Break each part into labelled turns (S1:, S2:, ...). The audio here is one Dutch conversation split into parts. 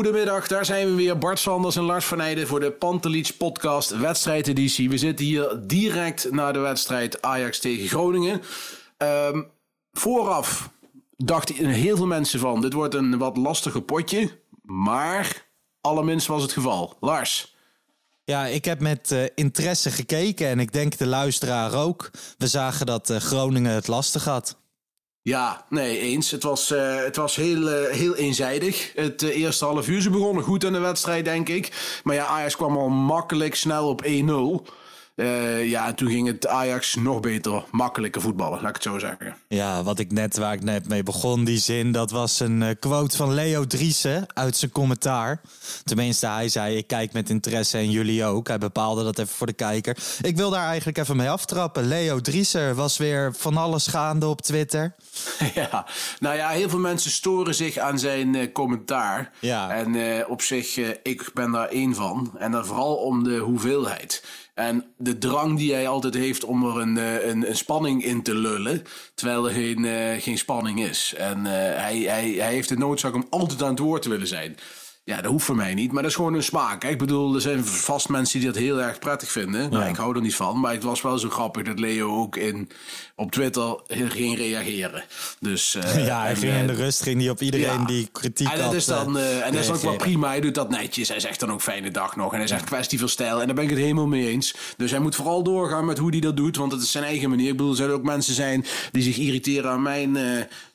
S1: Een hele goede middag, daar zijn we weer. Bart Sanders en Lars van Eijden voor de Pantelich podcast wedstrijdeditie. We zitten hier direct na de wedstrijd Ajax tegen Groningen. Ehm, vooraf dachten heel veel mensen van, dit wordt een wat lastiger potje. Maar allerminst was het geval. Lars.
S2: Ja, ik heb met eh, interesse gekeken en ik denk de luisteraar ook. We zagen dat eh, Groningen het lastig had.
S1: Ja, nee, eens. Het was, eh, het was heel, eh, heel eenzijdig. Het eh, eerste half uur, ze begonnen goed in de wedstrijd, denk ik. Maar ja, Ajax kwam al makkelijk snel op 1-0. Eh, ja, en toen ging het Ajax nog beter, makkelijker voetballen, laat ik het zo zeggen.
S2: Ja, wat ik net, waar ik net mee begon, die zin, dat was een eh, quote van Leo Driessen uit zijn commentaar. Tenminste, hij zei, ik kijk met interesse en jullie ook. Hij bepaalde dat even voor de kijker. Ik wil daar eigenlijk even mee aftrappen. Leo Driessen was weer van alles gaande op Twitter.
S1: ja, nou ja, heel veel mensen storen zich aan zijn eh, commentaar.
S2: Ja.
S1: En op zich, ik ben daar één van. En dan vooral om de hoeveelheid. En de drang die hij altijd heeft om er een, eh, een, een spanning in te lullen. Terwijl er geen, eh, geen spanning is. En eh, hij, hij, hij heeft de noodzaak om altijd aan het woord te willen zijn. Ja, dat hoeft voor mij niet, maar dat is gewoon een smaak. Ik bedoel, er zijn vast mensen die dat heel erg prettig vinden. Nou, ik hou er niet van, maar het was wel zo grappig dat Leo ook in, op Twitter ging reageren. Dus, eh,
S2: ja, hij
S1: en,
S2: ging in de
S1: eh,
S2: rust ging hij op iedereen
S1: ja.
S2: die kritiek
S1: en dat
S2: had.
S1: is dan,
S2: eh,
S1: eh, en dat is ook wel prima. Hij doet dat netjes. Hij zegt dan ook fijne dag nog. En hij zegt kwestie van stijl. En daar ben ik het helemaal mee eens. Dus hij moet vooral doorgaan met hoe hij dat doet. Want het is zijn eigen manier. Ik bedoel, er zullen ook mensen zijn die zich irriteren aan mijn eh,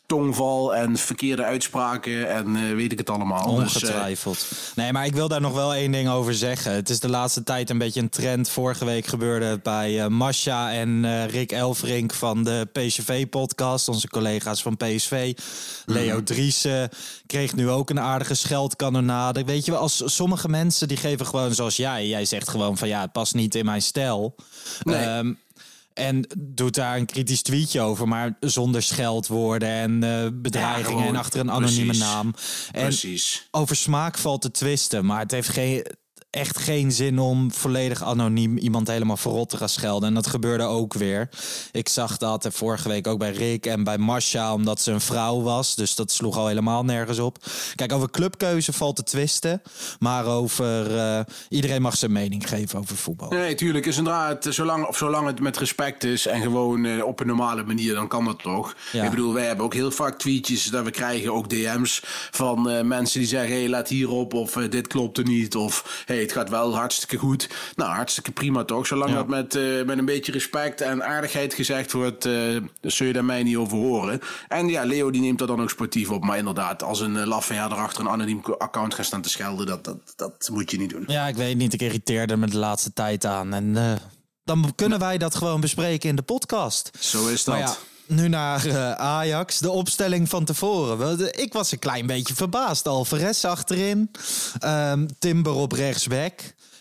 S1: tongval en verkeerde uitspraken. En eh, weet ik het allemaal. Dus, eh,
S2: Ongetwijfeld. nee, maar ik wil daar nog wel één ding over zeggen. Het is de laatste tijd een beetje een trend. Vorige week gebeurde het bij eh Masha en Rick Elfrink van de PSV-podcast. Onze collega's van PSV. Leo Driessen kreeg nu ook een aardige scheldkanonade. Weet je wel, als sommige mensen die geven gewoon zoals jij. Jij zegt gewoon van ja, het past niet in mijn stijl.
S1: Nee.
S2: Ehm, en doet daar een kritisch tweetje over, maar zonder scheldwoorden en eh, bedreigingen
S1: gewoon,
S2: en achter een anonieme
S1: precies.
S2: naam. En
S1: Precies.
S2: over smaak valt te twisten, maar het heeft geen, echt geen zin om volledig anoniem iemand helemaal verrot te gaan schelden. En dat gebeurde ook weer. Ik zag dat vorige week ook bij Rick en bij Masha, omdat ze een vrouw was. Dus dat sloeg al helemaal nergens op. Kijk, over clubkeuze valt te twisten, maar over eh, iedereen mag zijn mening geven over voetbal.
S1: Nee, tuurlijk. Is inderdaad, het- zolang, of zolang het met respect is en gewoon eh, op een normale manier, dan kan dat toch.
S2: Ja.
S1: Ik bedoel, wij hebben ook heel vaak tweetjes dat we krijgen, ook DM's van eh, mensen die zeggen: hey, let hierop, of dit klopt er niet, of hey, het gaat wel hartstikke goed. Nou, hartstikke prima toch. Zolang
S2: Ja.
S1: dat met, eh, met een beetje respect en aardigheid gezegd wordt, eh zul je daar mij niet over horen. En ja, Leo die neemt dat dan ook sportief op. Maar inderdaad, als een uh, laffe achter een anoniem account gaat staan te schelden, dat, dat, dat moet je niet doen.
S2: Ja, ik weet niet. Ik irriteerde me de laatste tijd aan. En eh, dan kunnen wij dat gewoon bespreken in de podcast.
S1: Zo is dat.
S2: Nu naar eh, Ajax. De opstelling van tevoren. Ik was een klein beetje verbaasd. Alvarez achterin. ehm, Timber op rechtsback.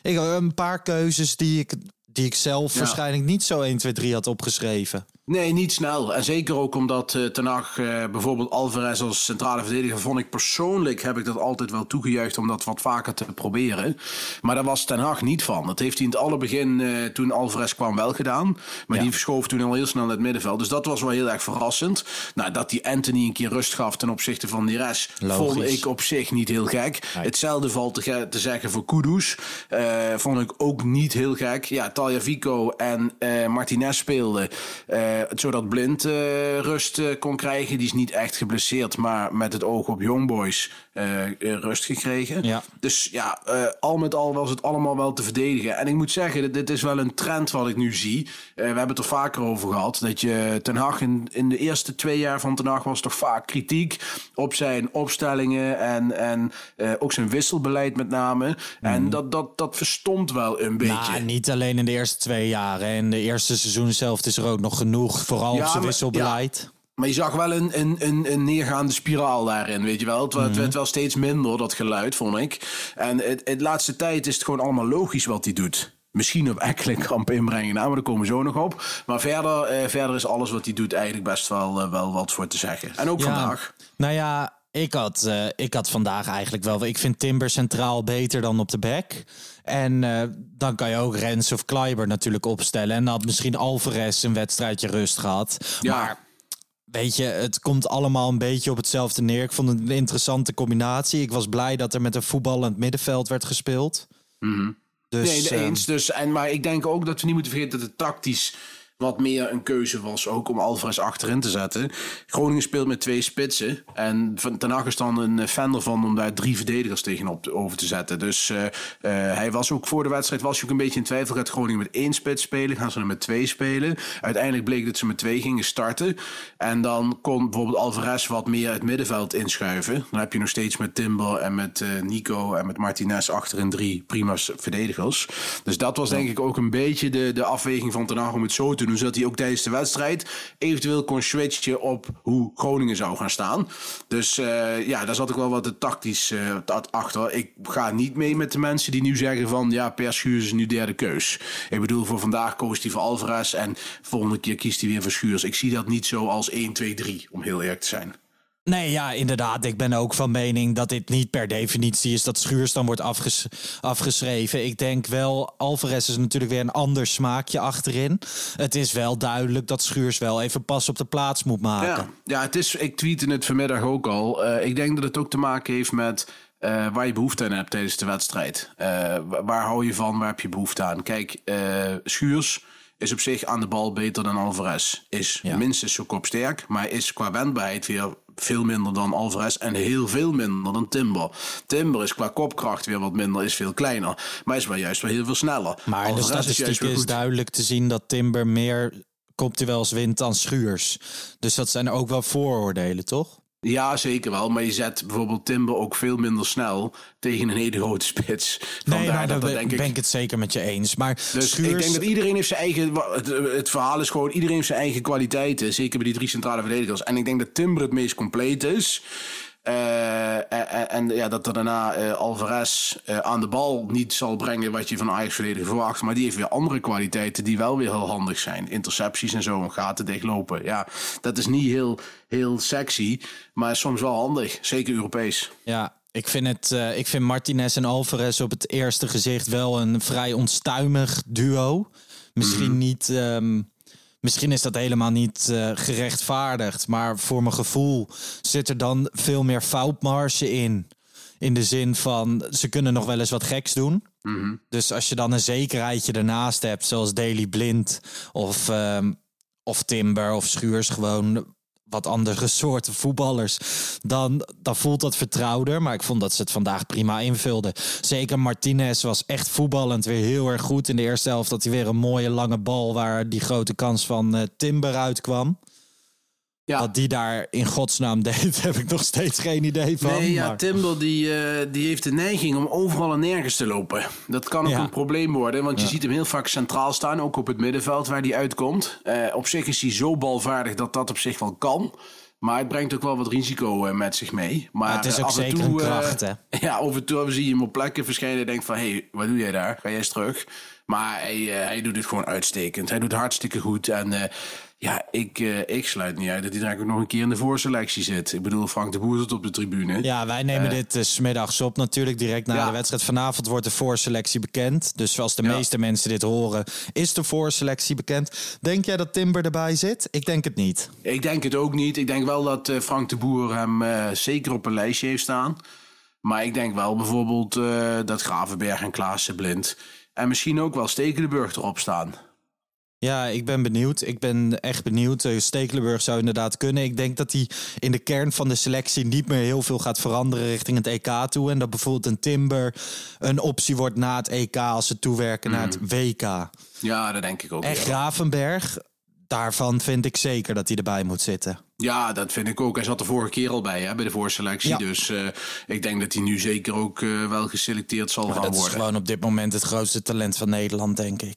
S2: Ik had een paar keuzes die ik, die ik zelf
S1: Ja.
S2: waarschijnlijk niet zo 1, 2, 3 had opgeschreven.
S1: Nee, niet snel. En zeker ook omdat uh, Ten Hag uh, bijvoorbeeld Alvarez als centrale verdediger vond ik persoonlijk heb ik dat altijd wel toegejuicht om dat wat vaker te proberen. Maar daar was Ten Hag niet van. Dat heeft hij in het alle begin uh, toen Alvarez kwam wel gedaan. Maar ja. die verschoof toen al heel snel naar het middenveld. Dus dat was wel heel erg verrassend. Nou, dat die Anthony een keer rust gaf ten opzichte van die rest vond ik op zich niet heel gek. Nee. Hetzelfde valt te, te, zeggen voor Kudus. vond ik ook niet heel gek. Ja, Talia Vico en Martinez speelden. Zodat Blind rust kon krijgen. Die is niet echt geblesseerd, maar met het oog op Youngboys rust gekregen.
S2: Ja.
S1: Dus ja, al met al was het allemaal wel te verdedigen. En ik moet zeggen, dit is wel een trend wat ik nu zie. we hebben het er vaker over gehad. Dat je Ten Hag in, in de eerste twee jaar van Ten Hag was toch vaak kritiek op zijn opstellingen en, en ook zijn wisselbeleid met name. Mm. En dat, dat, dat verstond wel een beetje.
S2: Nou, niet alleen in de eerste twee jaar. In de eerste seizoen zelf is er ook nog genoeg. Vooral op zijn wisselbeleid.
S1: Ja. Maar je zag wel een, een, een, een neergaande spiraal daarin, weet je wel. Het, het, werd wel steeds minder, dat geluid, vond ik. En het, het laatste tijd is het gewoon allemaal logisch wat hij doet. Misschien op Ekkelenkamp inbrengen, nou, maar daar komen we zo nog op. Maar verder, eh, verder is alles wat hij doet eigenlijk best wel, uh, wel wat voor te zeggen. En ook
S2: ja,
S1: vandaag.
S2: Nou ja, ik had, uh, ik had vandaag eigenlijk wel... Ik vind Timber centraal beter dan op de back. En uh, dan kan je ook Rens of Kleiber natuurlijk opstellen. En dan had misschien Alvarez een wedstrijdje rust gehad.
S1: Ja.
S2: Maar weet je, het komt allemaal een beetje op hetzelfde neer. Ik vond het een interessante combinatie. Ik was blij dat er met een voetballend middenveld werd gespeeld.
S1: Mm -hmm.
S2: Dus,
S1: nee, eens. Dus, en, maar ik denk ook dat we niet moeten vergeten dat het tactisch wat meer een keuze was ook om Alvarez achterin te zetten. Groningen speelt met twee spitsen. En Ten Hag is dan een fan ervan om daar drie verdedigers tegenop over te zetten. Dus uh, uh, hij was ook voor de wedstrijd was ook een beetje in twijfel. Gaat Groningen met één spits spelen? Gaan ze er met twee spelen? Uiteindelijk bleek dat ze met twee gingen starten. En dan kon bijvoorbeeld Alvarez wat meer het middenveld inschuiven. Dan heb je nog steeds met Timber en met uh, Nico en met Martinez achterin drie prima verdedigers. Dus dat was denk ik ook een beetje de, de afweging van Ten Hag om het zo te doen zodat hij ook tijdens de wedstrijd eventueel kon switchen op hoe Groningen zou gaan staan. Dus uh, ja, daar zat ik wel wat de tactisch uh, achter. Ik ga niet mee met de mensen die nu zeggen van ja, Per Schuurs is nu derde keus. Ik bedoel, voor vandaag koos hij voor Alvarez en volgende keer kiest hij weer voor Schuurs. Ik zie dat niet zo als 1, 2, 3, om heel eerlijk te zijn.
S2: Nee, ja, inderdaad. Ik ben ook van mening dat dit niet per definitie is dat Schuurs dan wordt afges afgeschreven. Ik denk wel, Alvarez is natuurlijk weer een ander smaakje achterin. Het is wel duidelijk dat Schuurs wel even pas op de plaats moet maken.
S1: Ja, ja het is, ik tweette het vanmiddag ook al. Uh, ik denk dat het ook te maken heeft met uh, waar je behoefte aan hebt tijdens de wedstrijd. Uh, waar hou je van, waar heb je behoefte aan? Kijk, Schuurs is op zich aan de bal beter dan Alvarez. Is ja. minstens zo kopsterk, maar is qua wendbaarheid weer veel minder dan Alvarez en heel veel minder dan Timber. Timber is qua kopkracht weer wat minder, is veel kleiner, maar is wel juist wel heel veel sneller.
S2: Maar in de statistiek is, is duidelijk te zien dat Timber meer kopduels wint dan Schuurs. Dus dat zijn ook wel vooroordelen, toch?
S1: Ja, zeker wel. Maar je zet bijvoorbeeld Timber ook veel minder snel tegen een hele grote spits.
S2: Vandaar nee, nou, dat, dat denk ik... ben ik het zeker met je eens. Maar
S1: dus
S2: Schuurs...
S1: ik denk dat iedereen heeft zijn eigen... Het, het, verhaal is gewoon, iedereen heeft zijn eigen kwaliteiten. Zeker bij die drie centrale verdedigers. En ik denk dat Timber het meest compleet is. Uh, en, ja, dat er daarna uh, Alvarez uh, aan de bal niet zal brengen wat je van Ajax verdediger verwacht. Maar die heeft weer andere kwaliteiten die wel weer heel handig zijn. Intercepties en zo, gaten dichtlopen. Ja, dat is niet heel, heel sexy, maar soms wel handig. Zeker Europees.
S2: Ja, ik vind, het, uh, ik vind Martinez en Alvarez op het eerste gezicht wel een vrij onstuimig duo. Misschien mm. niet. Um, misschien is dat helemaal niet uh, gerechtvaardigd. Maar voor mijn gevoel zit er dan veel meer foutmarge in. In de zin van ze kunnen nog wel eens wat geks doen.
S1: Mm -hmm.
S2: Dus als je dan een zekerheidje ernaast hebt, zoals Daily Blind of, um, of Timber of Schuurs, gewoon wat andere soorten voetballers, dan, dan voelt dat vertrouwder. Maar ik vond dat ze het vandaag prima invulden. Zeker Martinez was echt voetballend weer heel erg goed. In de eerste helft dat hij weer een mooie lange bal waar die grote kans van uh, Timber uitkwam. Ja. Wat die daar in godsnaam deed, heb ik nog steeds geen idee van.
S1: Nee, ja,
S2: maar...
S1: Timber die, uh, die heeft de neiging om overal en nergens te lopen. Dat kan ook ja. een probleem worden, want je ja. ziet hem heel vaak centraal staan, ook op het middenveld waar hij uitkomt. Uh, op zich is hij zo balvaardig dat dat op zich wel kan. Maar het brengt ook wel wat risico uh, met zich mee. Maar
S2: het is ook
S1: af
S2: zeker
S1: en toe,
S2: een kracht, hè?
S1: Ja, af en toe zie je hem op plekken verschijnen en denkt van... hé, hey, wat doe jij daar? Ga jij eens terug? Maar hij, eh, hij doet het gewoon uitstekend. Hij doet hartstikke goed. En eh, ja, ik, eh, ik sluit niet uit dat hij daar ook nog een keer in de voorselectie zit. Ik bedoel, Frank de Boer zit op de tribune.
S2: Ja, wij nemen dit uh, smiddags op natuurlijk, direct na
S1: Ja.
S2: de wedstrijd. Vanavond wordt de voorselectie bekend. Dus als de
S1: Ja.
S2: meeste mensen dit horen, is de voorselectie bekend. Denk jij dat Timber erbij zit? Ik denk het niet.
S1: Ik denk het ook niet. Ik denk wel dat eh, Frank de Boer hem eh, zeker op een lijstje heeft staan. Maar ik denk wel bijvoorbeeld eh, dat Gravenberg en Klaassen blind. En misschien ook wel Stekelenburg erop staan.
S2: Ja, ik ben benieuwd. Ik ben echt benieuwd. Eh, Stekelenburg zou inderdaad kunnen. Ik denk dat hij in de kern van de selectie niet meer heel veel gaat veranderen richting het EK toe. En dat bijvoorbeeld een Timber een optie wordt na het EK als ze toewerken naar het WK.
S1: Ja, dat denk ik ook.
S2: En. Gravenberg, daarvan vind ik zeker dat hij erbij moet zitten.
S1: Ja, dat vind ik ook. Hij zat de vorige keer al bij hè, bij de voorselectie.
S2: Ja.
S1: Dus eh, ik denk dat hij nu zeker ook eh, wel geselecteerd zal
S2: Maar
S1: gaan
S2: dat is
S1: worden.
S2: gewoon op dit moment het grootste talent van Nederland, denk ik.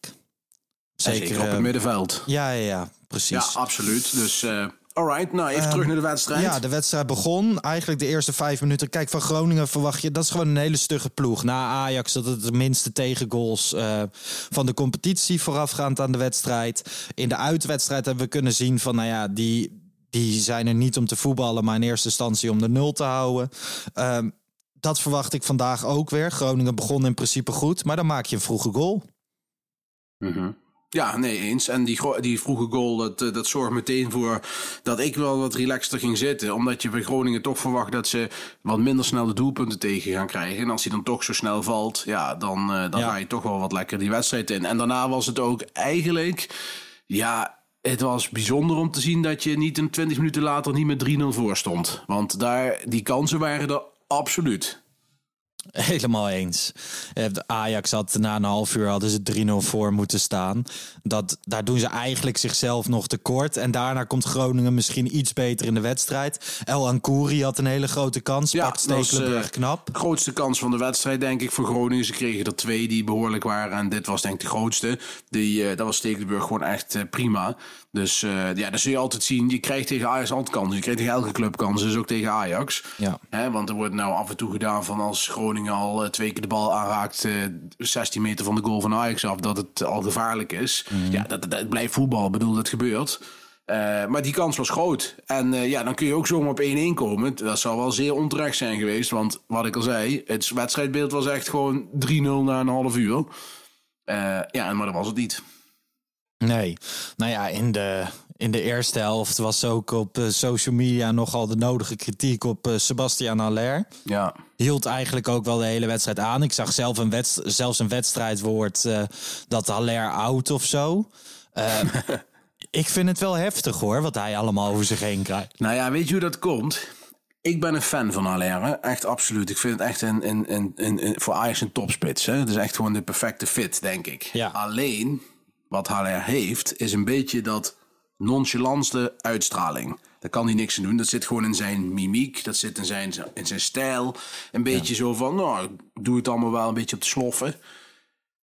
S2: Zeker,
S1: zeker op
S2: eh,
S1: het middenveld.
S2: Ja, ja, ja, precies.
S1: Ja, absoluut. Dus, eh alright. Nou, even
S2: Ehm,
S1: terug naar de wedstrijd.
S2: Ja, de wedstrijd begon. Eigenlijk de eerste vijf minuten. Kijk, van Groningen verwacht je... Dat is gewoon een hele stugge ploeg. Na Ajax dat het de minste tegengoals eh, van de competitie voorafgaand aan de wedstrijd. In de uitwedstrijd hebben we kunnen zien van... Nou ja, die, die zijn er niet om te voetballen... maar in eerste instantie om de nul te houden. Ehm, dat verwacht ik vandaag ook weer. Groningen begon in principe goed. Maar dan maak je een vroege goal.
S1: Mhm. Ja, nee, eens. En die, die vroege goal, dat, eh, dat zorgt meteen voor dat ik wel wat relaxter ging zitten. Omdat je bij Groningen toch verwacht dat ze wat minder snel de doelpunten tegen gaan krijgen. En als die dan toch zo snel valt, ja, dan, eh, dan
S2: Ja.
S1: ga je toch wel wat lekker die wedstrijd in. En daarna was het ook eigenlijk, ja, het was bijzonder om te zien dat je niet een 20 minuten later niet met 3-0 voor stond. Want daar, die kansen waren er absoluut.
S2: Helemaal eens. Eh, Ajax had na een half uur hadden ze 3-0 voor moeten staan. Dat, daar doen ze eigenlijk zichzelf nog tekort. En daarna komt Groningen misschien iets beter in de wedstrijd. El Ankouri had een hele grote kans. pakt
S1: dat was,
S2: Stekelenburg
S1: eh,
S2: knap.
S1: Grootste kans van de wedstrijd, denk ik, voor Groningen. Ze kregen er twee die behoorlijk waren. En dit was denk ik de grootste. Die, eh, dat was Stekelenburg gewoon echt prima. Dus ja, dat zul je altijd zien. Je krijgt tegen Ajax altijd kansen. Je krijgt tegen elke club kansen. Dus ook tegen Ajax.
S2: Ja.
S1: Hè, want er wordt nou af en toe gedaan van als Groningen al eh, twee keer de bal aanraakt. eh 16 meter van de goal van Ajax af. Dat het al gevaarlijk is. Ja, dat, blijft voetbal. Ik bedoel, dat gebeurt. Eh, maar die kans was groot. En eh, ja, dan kun je ook zomaar op 1-1 komen. Dat zou wel zeer onterecht zijn geweest. Want wat ik al zei, het wedstrijdbeeld was echt gewoon 3-0 na een half uur. Eh, ja, maar dat was het niet.
S2: Nee. Nou ja, in de, in de eerste helft was ook op eh, social media nogal de nodige kritiek op eh, Sebastian Haller.
S1: Ja.
S2: hield eigenlijk ook wel de hele wedstrijd aan. Ik zag zelf een wedst- zelfs een wedstrijdwoord eh, dat Haller oud of zo. Ik vind het wel heftig hoor, wat hij allemaal over zich heen krijgt.
S1: Nou ja, weet je hoe dat komt? Ik ben een fan van Haller, echt absoluut. Ik vind het echt een, een, een, een, een- voor Ajax een topspits. Hè? Het is echt gewoon de perfecte fit, denk ik.
S2: Ja.
S1: Alleen, wat Haller heeft, is een beetje dat nonchalante uitstraling. Daar kan hij niks aan doen. Dat zit gewoon in zijn mimiek, dat zit in zijn, in zijn stijl. Een beetje zo van, nou, ik doe het allemaal wel een beetje op de sloffen.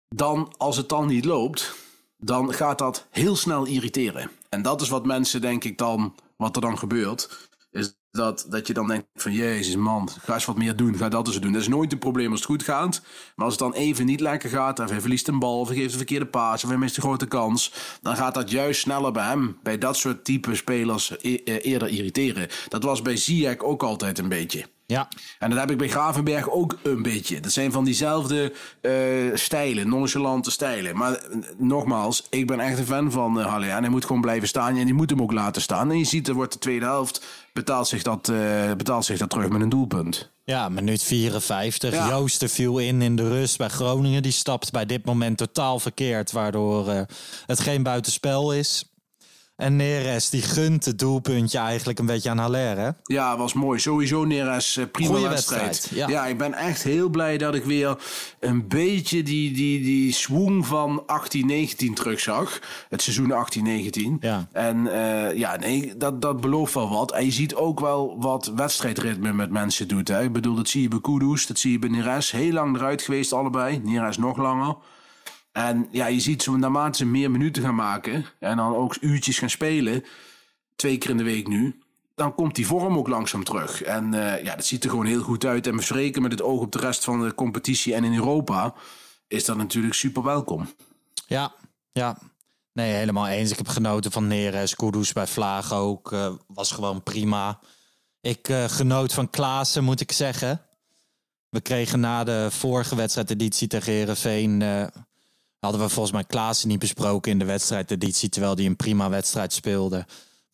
S1: Dan, als het dan niet loopt, dan gaat dat heel snel irriteren. En dat is wat mensen, denk ik, dan, wat er dan gebeurt. Is dat, dat je dan denkt van, jezus man, ga eens wat meer doen. Ga dat eens doen. Dat is nooit een probleem als het goed gaat. Maar als het dan even niet lekker gaat, of hij verliest een bal, of hij geeft een verkeerde paas, of hij mist een grote kans. Dan gaat dat juist sneller bij hem, bij dat soort type spelers, e- eh, eerder irriteren. Dat was bij Ziyech ook altijd een beetje.
S2: Ja,
S1: En dat heb ik bij Gravenberg ook een beetje. Dat zijn van diezelfde eh, stijlen, nonchalante stijlen. Maar eh, nogmaals, ik ben echt een fan van uh, Haller. En hij moet gewoon blijven staan en die moet hem ook laten staan. En je ziet, er wordt de tweede helft, betaalt zich dat, eh, betaalt zich dat terug met een doelpunt.
S2: ja minuut 54.
S1: Ja.
S2: Joosten viel in in de rust bij Groningen. Die stapt bij dit moment totaal verkeerd, waardoor eh, het geen buitenspel is. En Neres die gunt het doelpuntje eigenlijk een beetje aan Haller, hè?
S1: Ja, was mooi. Sowieso Neres, eh, prima
S2: Goeie
S1: wedstrijd.
S2: wedstrijd, ja.
S1: ik ben echt heel blij dat ik weer een beetje die, die, die swoon van 18-19 terugzag. Het seizoen 18-19.
S2: Ja.
S1: En eh, ja, nee, dat, dat belooft wel wat. En je ziet ook wel wat wedstrijdritme met mensen doet. Hè. Ik bedoel, dat zie je bij Kudus, dat zie je bij Neres. Heel lang eruit geweest allebei. Neres nog langer. En ja, je ziet zo naarmate ze meer minuten gaan maken en dan ook uurtjes gaan spelen, twee keer in de week nu, dan komt die vorm ook langzaam terug. En eh, ja, dat ziet er gewoon heel goed uit. En bespreken met het oog op de rest van de competitie en in Europa is dat natuurlijk super welkom.
S2: Ja, ja. Nee, helemaal eens. Ik heb genoten van Neres. Kudus bij Vlaag ook. eh, was gewoon prima. Ik eh, genoot van Klaassen, moet ik zeggen. We kregen na de vorige wedstrijdeditie tegen Herenveen. Hadden we volgens mij Klaassen niet besproken in de wedstrijdeditie. Terwijl hij een prima wedstrijd speelde.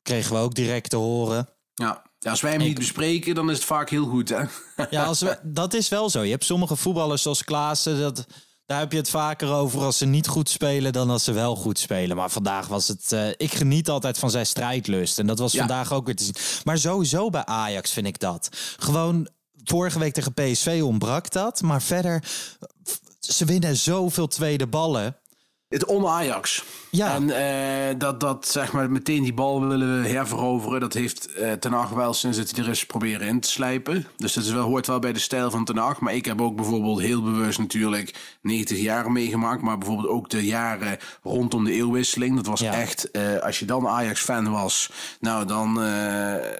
S2: Kregen we ook direct te horen.
S1: Ja. Ja, als wij hem niet bespreken, dan is het vaak heel goed, hè?
S2: Ja, als we, dat is wel zo. Je hebt sommige voetballers zoals Klaassen. Dat, daar heb je het vaker over als ze niet goed spelen dan als ze wel goed spelen. Maar vandaag was het. eh, ik geniet altijd van zijn strijdlust. En dat was
S1: Ja.
S2: vandaag ook weer te zien. Maar sowieso bij Ajax vind ik dat. Gewoon. Vorige week tegen PSV ontbrak dat. Maar verder. Ze winnen zoveel tweede ballen.
S1: Het on-Ajax.
S2: Ja.
S1: En eh, dat, dat zeg maar meteen die bal willen we herveroveren. Dat heeft eh Ten Hag wel sinds het hij er is proberen in te slijpen. Dus dat is wel, hoort wel bij de stijl van Ten Hag. Maar ik heb ook bijvoorbeeld heel bewust natuurlijk 90 jaar meegemaakt. Maar bijvoorbeeld ook de jaren rondom de eeuwwisseling. Dat was
S2: Ja.
S1: echt, eh, als je dan Ajax-fan was. Nou, dan,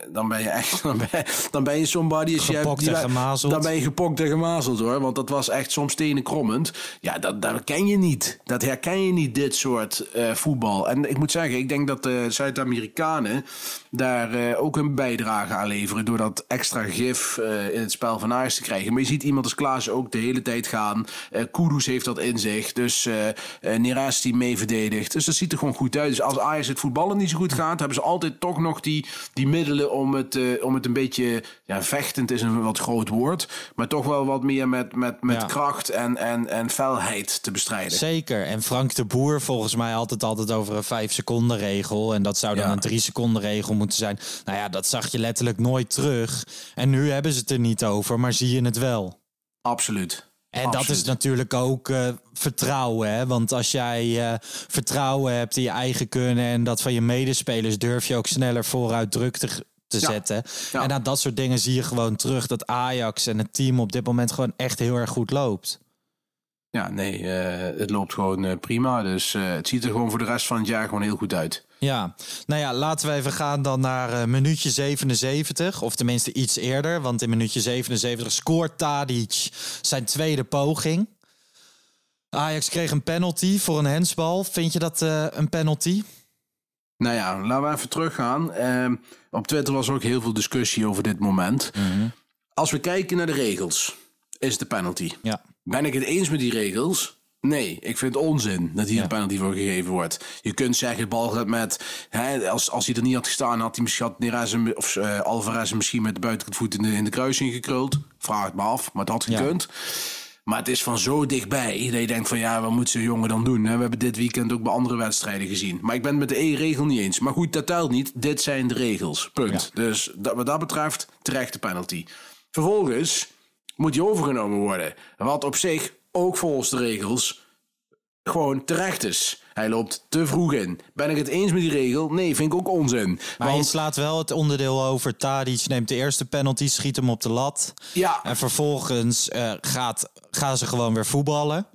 S1: dan ben je echt, dan ben, dan ben je somebody. Als je hebt-
S2: en gemazeld.
S1: Dan ben je gepokt en gemazeld hoor. Want dat was echt soms tenen krommend. Ja, dat, dat ken je niet. Dat herken je niet, dit soort eh, voetbal. En ik moet zeggen, ik denk dat de Zuid-Amerikanen daar eh, ook een bijdrage aan leveren. Door dat extra gif eh, in het spel van Ajax te krijgen. Maar je ziet iemand als Klaas ook de hele tijd gaan. Kudus heeft dat in zich. Dus eh, Neres die mee verdedigt. Dus dat ziet er gewoon goed uit. Dus als Ajax het voetballen niet zo goed gaat, hebben ze altijd toch nog die, die middelen om het, om het een beetje. Ja, vechtend is een wat groot woord. Maar toch wel wat meer met, met, met
S2: Ja.
S1: kracht en, en, en felheid te bestrijden.
S2: Zeker. En Frank de Boer volgens mij altijd altijd over een 5 seconden regel. En dat zou dan
S1: Ja.
S2: een 3 seconden regel moeten zijn. Nou ja, dat zag je letterlijk nooit terug. En nu hebben ze het er niet over, maar zie je het wel.
S1: Absoluut.
S2: En dat is natuurlijk ook eh, vertrouwen. Hè? Want als jij eh, vertrouwen hebt in je eigen kunnen en dat van je medespelers, durf je ook sneller vooruit druk te, te
S1: Ja.
S2: zetten.
S1: Ja.
S2: En aan dat soort dingen zie je gewoon terug dat Ajax en het team op dit moment gewoon echt heel erg goed loopt.
S1: Ja, nee, eh, het loopt gewoon eh, prima. Dus eh, het ziet er gewoon voor de rest van het jaar gewoon heel goed uit.
S2: Ja, nou ja, laten we even gaan dan naar minuutje 77. Of tenminste iets eerder. Want in minuutje 77 scoort Tadic zijn tweede poging. Ajax kreeg een penalty voor een hensbal. Vind je dat een penalty?
S1: Nou ja, laten we even teruggaan. Ehm, op Twitter was er ook heel veel discussie over dit moment. Als we kijken naar de regels, is het de penalty.
S2: Ja.
S1: Ben ik het eens met die regels? Nee, ik vind het onzin dat hier een penalty voor gegeven wordt. Je kunt zeggen, de bal gaat met... Hè, als, als hij er niet had gestaan, had hij misschien had Neres hem- of eh, Alvarez misschien met de buitenkant voet in de, in de kruising gekruld. Vraag het me af, maar het had
S2: Ja.
S1: gekund. Maar het is van zo dichtbij dat je denkt van ja, wat moet zo'n jongen dan doen? hè? We hebben dit weekend ook bij andere wedstrijden gezien. Maar ik ben het met de E-regel niet eens. Maar goed, dat telt niet. Dit zijn de regels. Punt. Dus dat, wat dat betreft terechte penalty. Vervolgens moet die overgenomen worden. Wat op zich ook volgens de regels gewoon terecht is. Hij loopt te vroeg in. Ben ik het eens met die regel? Nee, vind ik ook onzin.
S2: Maar je
S1: Want
S2: slaat wel het onderdeel over. Tadic neemt de eerste penalty, schiet hem op de lat.
S1: ja,
S2: En vervolgens eh, gaat, gaan ze gewoon weer voetballen.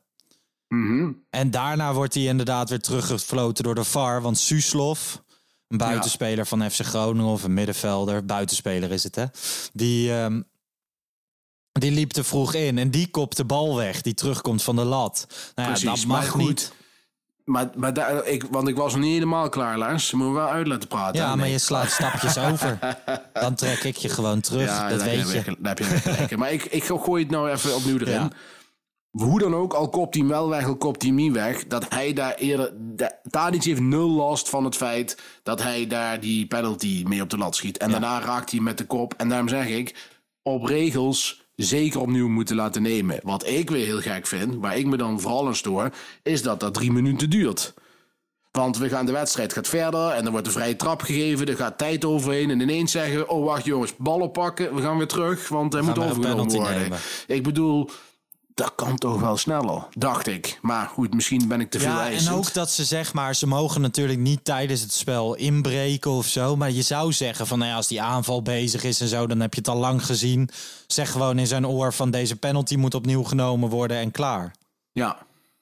S1: mhm.
S2: En daarna wordt hij inderdaad weer teruggefloten door de VAR. Want Suslov, een buitenspeler van FC Groningen of een middenvelder, buitenspeler is het hè, die, ehm, die liep te vroeg in en die kopt de bal weg die terugkomt van de lat. Nou ja,
S1: Precies,
S2: dat
S1: maar
S2: mag
S1: goed,
S2: niet.
S1: Maar, maar daar, ik, want ik was nog niet helemaal klaar, Lars. Je moet me wel uit laten praten.
S2: Ja, maar je slaat stapjes over. Dan trek ik je gewoon terug,
S1: Ja,
S2: dat weet
S1: je. Daar heb je gelijk. Maar ik, ik gooi het nou even opnieuw erin.
S2: Ja.
S1: Hoe dan ook, al kopt hij hem wel weg, al kopt hij hem niet weg. Dat hij daar eerder... Tadic heeft nul last van het feit dat hij daar die penalty mee op de lat schiet. En daarna raakt hij met de kop. En daarom zeg ik, op regels zeker opnieuw moeten laten nemen. Wat ik weer heel gek vind, waar ik me dan vooral aan stoor... is dat dat drie minuten duurt. Want we gaan de wedstrijd gaat verder en er wordt een vrije trap gegeven. Er gaat tijd overheen en ineens zeggen... oh wacht jongens, ballen pakken, we gaan weer terug, want hij moet overgenomen worden.
S2: nemen.
S1: Ik bedoel, dat kan toch wel sneller, dacht ik. Maar goed, misschien ben ik te veel
S2: Ja, en ook dat ze zeg maar, ze mogen natuurlijk niet tijdens het spel inbreken of zo. Maar je zou zeggen van, nou ja, als die aanval bezig is en zo, dan heb je het al lang gezien. Zeg gewoon in zijn oor van deze penalty moet opnieuw genomen worden en klaar.
S1: Ja,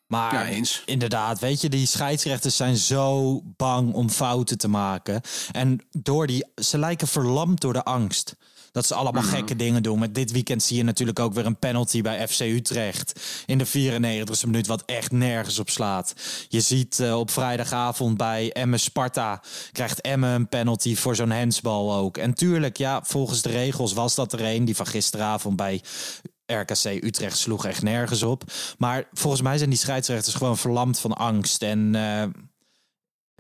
S2: Maar
S1: Ja, eens.
S2: inderdaad, weet je, die scheidsrechters zijn zo bang om fouten te maken. En door die, ze lijken verlamd door de angst. Dat ze allemaal gekke dingen doen. Met dit weekend zie je natuurlijk ook weer een penalty bij FC Utrecht. In de 94e minuut, wat echt nergens op slaat. Je ziet eh, op vrijdagavond bij Emme Sparta. krijgt Emme een penalty voor zo'n hensbal ook. En tuurlijk, ja, volgens de regels was dat er een. Die van gisteravond bij RKC Utrecht sloeg echt nergens op. Maar volgens mij zijn die scheidsrechters gewoon verlamd van angst. En eh,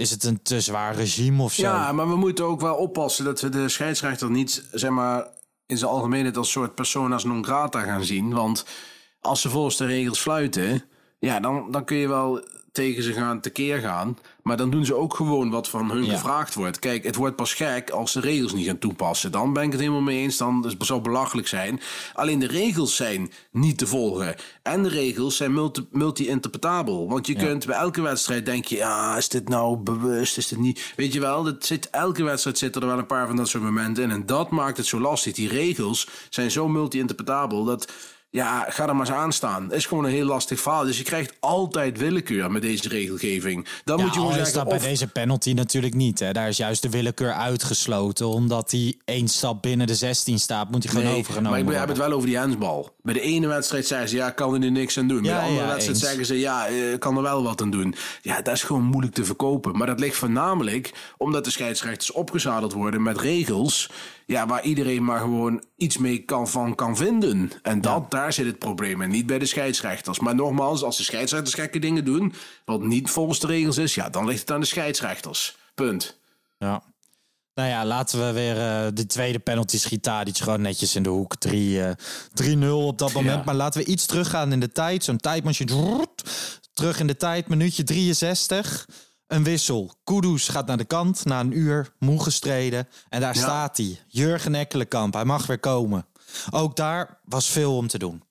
S2: is het een te zwaar regime of zo?
S1: Ja, maar we moeten ook wel oppassen dat we de scheidsrechter niet, zeg maar, in zijn algemeenheid als soort personas non grata gaan zien. Want als ze volgens de regels fluiten, ja, dan, dan kun je wel tegen ze gaan tekeer gaan. Maar dan doen ze ook gewoon wat van hun
S2: Ja.
S1: gevraagd wordt. Kijk, het wordt pas gek als de regels niet gaan toepassen. Dan ben ik het helemaal mee eens. Dan het zou belachelijk zijn. Alleen de regels zijn niet te volgen. En de regels zijn multi- multi-interpretabel. Want je kunt bij elke wedstrijd denk je... Ja, is dit nou bewust? Is dit niet... Weet je wel, dat zit, elke wedstrijd zitten er wel een paar van dat soort momenten in. En dat maakt het zo lastig. Die regels zijn zo multi-interpretabel dat... Ja, ga er maar eens aan staan. Het is gewoon een heel lastig verhaal. Dus je krijgt altijd willekeur met deze regelgeving. Dan
S2: Ja,
S1: moet je gewoon zeggen...
S2: dat
S1: of-
S2: bij deze penalty natuurlijk niet. Hè. Daar is juist de willekeur uitgesloten. Omdat hij één stap binnen de 16 staat, moet hij gewoon
S1: Nee,
S2: overgenomen
S1: maar ik heb het
S2: worden.
S1: wel over die handsbal. Bij de ene wedstrijd zeggen ze, ja, kan er nu niks aan doen. Bij de andere
S2: ja,
S1: wedstrijd
S2: eens.
S1: zeggen ze, ja, eh, kan er wel wat aan doen. Ja, dat is gewoon moeilijk te verkopen. Maar dat ligt voornamelijk omdat de scheidsrechters opgezadeld worden met regels... Ja, waar iedereen maar gewoon iets mee kan, van kan vinden. En dat, daar zit het probleem en niet bij de scheidsrechters. Maar nogmaals, als de scheidsrechters gekke dingen doen... wat niet volgens de regels is, ja, dan ligt het aan de scheidsrechters. Punt.
S2: Ja. Nou ja, laten we weer eh, de tweede penalty schiet Tadic gewoon netjes in de hoek. 3, eh, 3-0 op dat moment.
S1: Ja.
S2: Maar laten we iets teruggaan in de tijd. Zo'n tijdmachine. Terug in de tijd, minuutje 63. Een wissel. Kudus gaat naar de kant na een uur, moe gestreden. En daar
S1: Ja.
S2: staat hij. Jurgen Ekkelenkamp, hij mag weer komen. Ook daar was veel om te doen.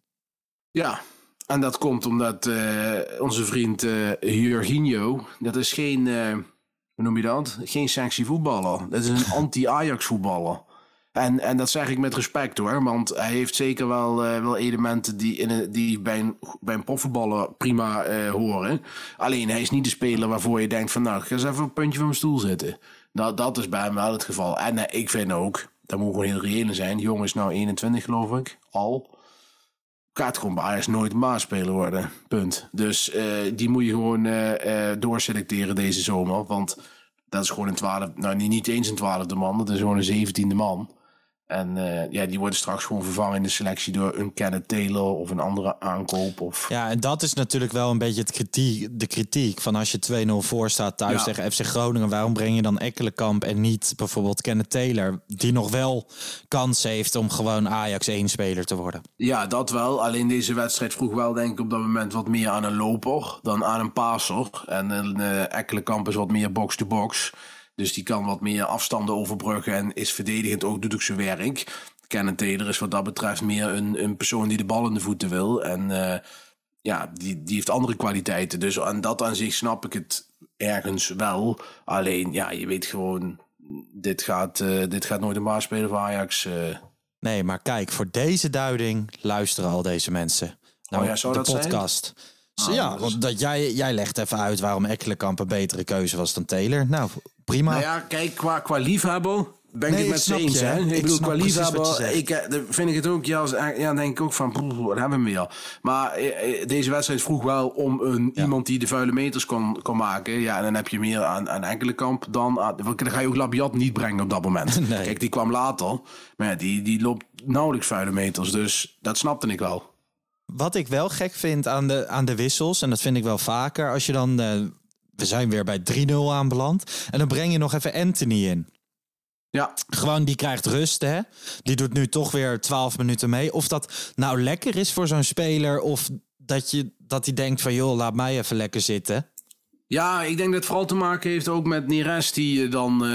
S1: Ja, en dat komt omdat eh, onze vriend Jorginho, dat is geen, eh, hoe noem je dat? Geen sexy voetballer. Dat is een anti-Ajax voetballer. En, en dat zeg ik met respect hoor, want hij heeft zeker wel, eh, wel elementen die, in die bij een, bij een profvoetballer prima eh, horen. Alleen hij is niet de speler waarvoor je denkt van nou, ga eens even een puntje van mijn stoel zitten. Nou, dat is bij hem wel het geval. En eh, ik vind ook, daar moet gewoon heel reëel in zijn, die jongen is nou 21 geloof ik, al gaat gewoon bij Ajax nooit een baasspeler worden. Punt. Dus die moet je gewoon doorselecteren deze zomer. Want dat is gewoon een twaalf, nou niet eens een twaalfde man, dat is gewoon een zeventiende man. En eh, ja, die worden straks gewoon vervangen in de selectie door een Kenneth Taylor of een andere aankoop. Of...
S2: Ja, en dat is natuurlijk wel een beetje het kritiek, de kritiek. Van als je 2-0 voor staat thuis
S1: Ja.
S2: tegen FC Groningen, waarom breng je dan Ekkelenkamp en niet bijvoorbeeld Kenneth Taylor, die nog wel kans heeft om gewoon Ajax 1 speler te worden?
S1: Ja, dat wel. Alleen deze wedstrijd vroeg wel denk ik op dat moment wat meer aan een loper dan aan een passer. En een uh, Ekkelenkamp is wat meer box-to-box. Dus die kan wat meer afstanden overbruggen en is verdedigend ook, doet ook zijn werk. Kenneth Taylor is wat dat betreft meer een, een persoon die de bal in de voeten wil. En uh, ja, die, die heeft andere kwaliteiten. Dus aan dat aan zich snap ik het ergens wel. Alleen, ja, je weet gewoon, dit gaat, uh, dit gaat nooit een baas spelen voor Ajax. Uh.
S2: Nee, maar kijk, voor deze duiding luisteren al deze mensen. Nou,
S1: oh ja, zou
S2: de
S1: dat
S2: podcast.
S1: Zijn?
S2: Oh, ja, want dat jij, jij legt even uit waarom Ekkelenkamp een betere keuze was dan Taylor. Nou, prima.
S1: Nou ja, kijk, qua, qua liefhebber ben nee, ik het met ze eens. Hè? Ik, ik bedoel, qua liefhebber, ik, vind ik het ook, ja, ja denk ik ook van, wat hebben we meer. Maar eh, deze wedstrijd vroeg wel om een, ja. iemand die de vuile meters kon, kon maken. Ja, en dan heb je meer aan, aan Enkelenkamp dan, aan, dan ga je ook Labiat niet brengen op dat moment. Nee. Kijk, die kwam later, maar ja, die, die loopt nauwelijks vuile meters. Dus dat snapte ik wel.
S2: Wat ik wel gek vind aan de, aan de wissels, en dat vind ik wel vaker, als je dan, uh, we zijn weer bij 3-0 aanbeland, en dan breng je nog even Anthony in.
S1: Ja.
S2: Gewoon, die krijgt rust, hè. Die doet nu toch weer 12 minuten mee. Of dat nou lekker is voor zo'n speler, of dat, je, dat hij denkt van, joh, laat mij even lekker zitten.
S1: Ja, ik denk dat het vooral te maken heeft ook met Neres die dan... Uh,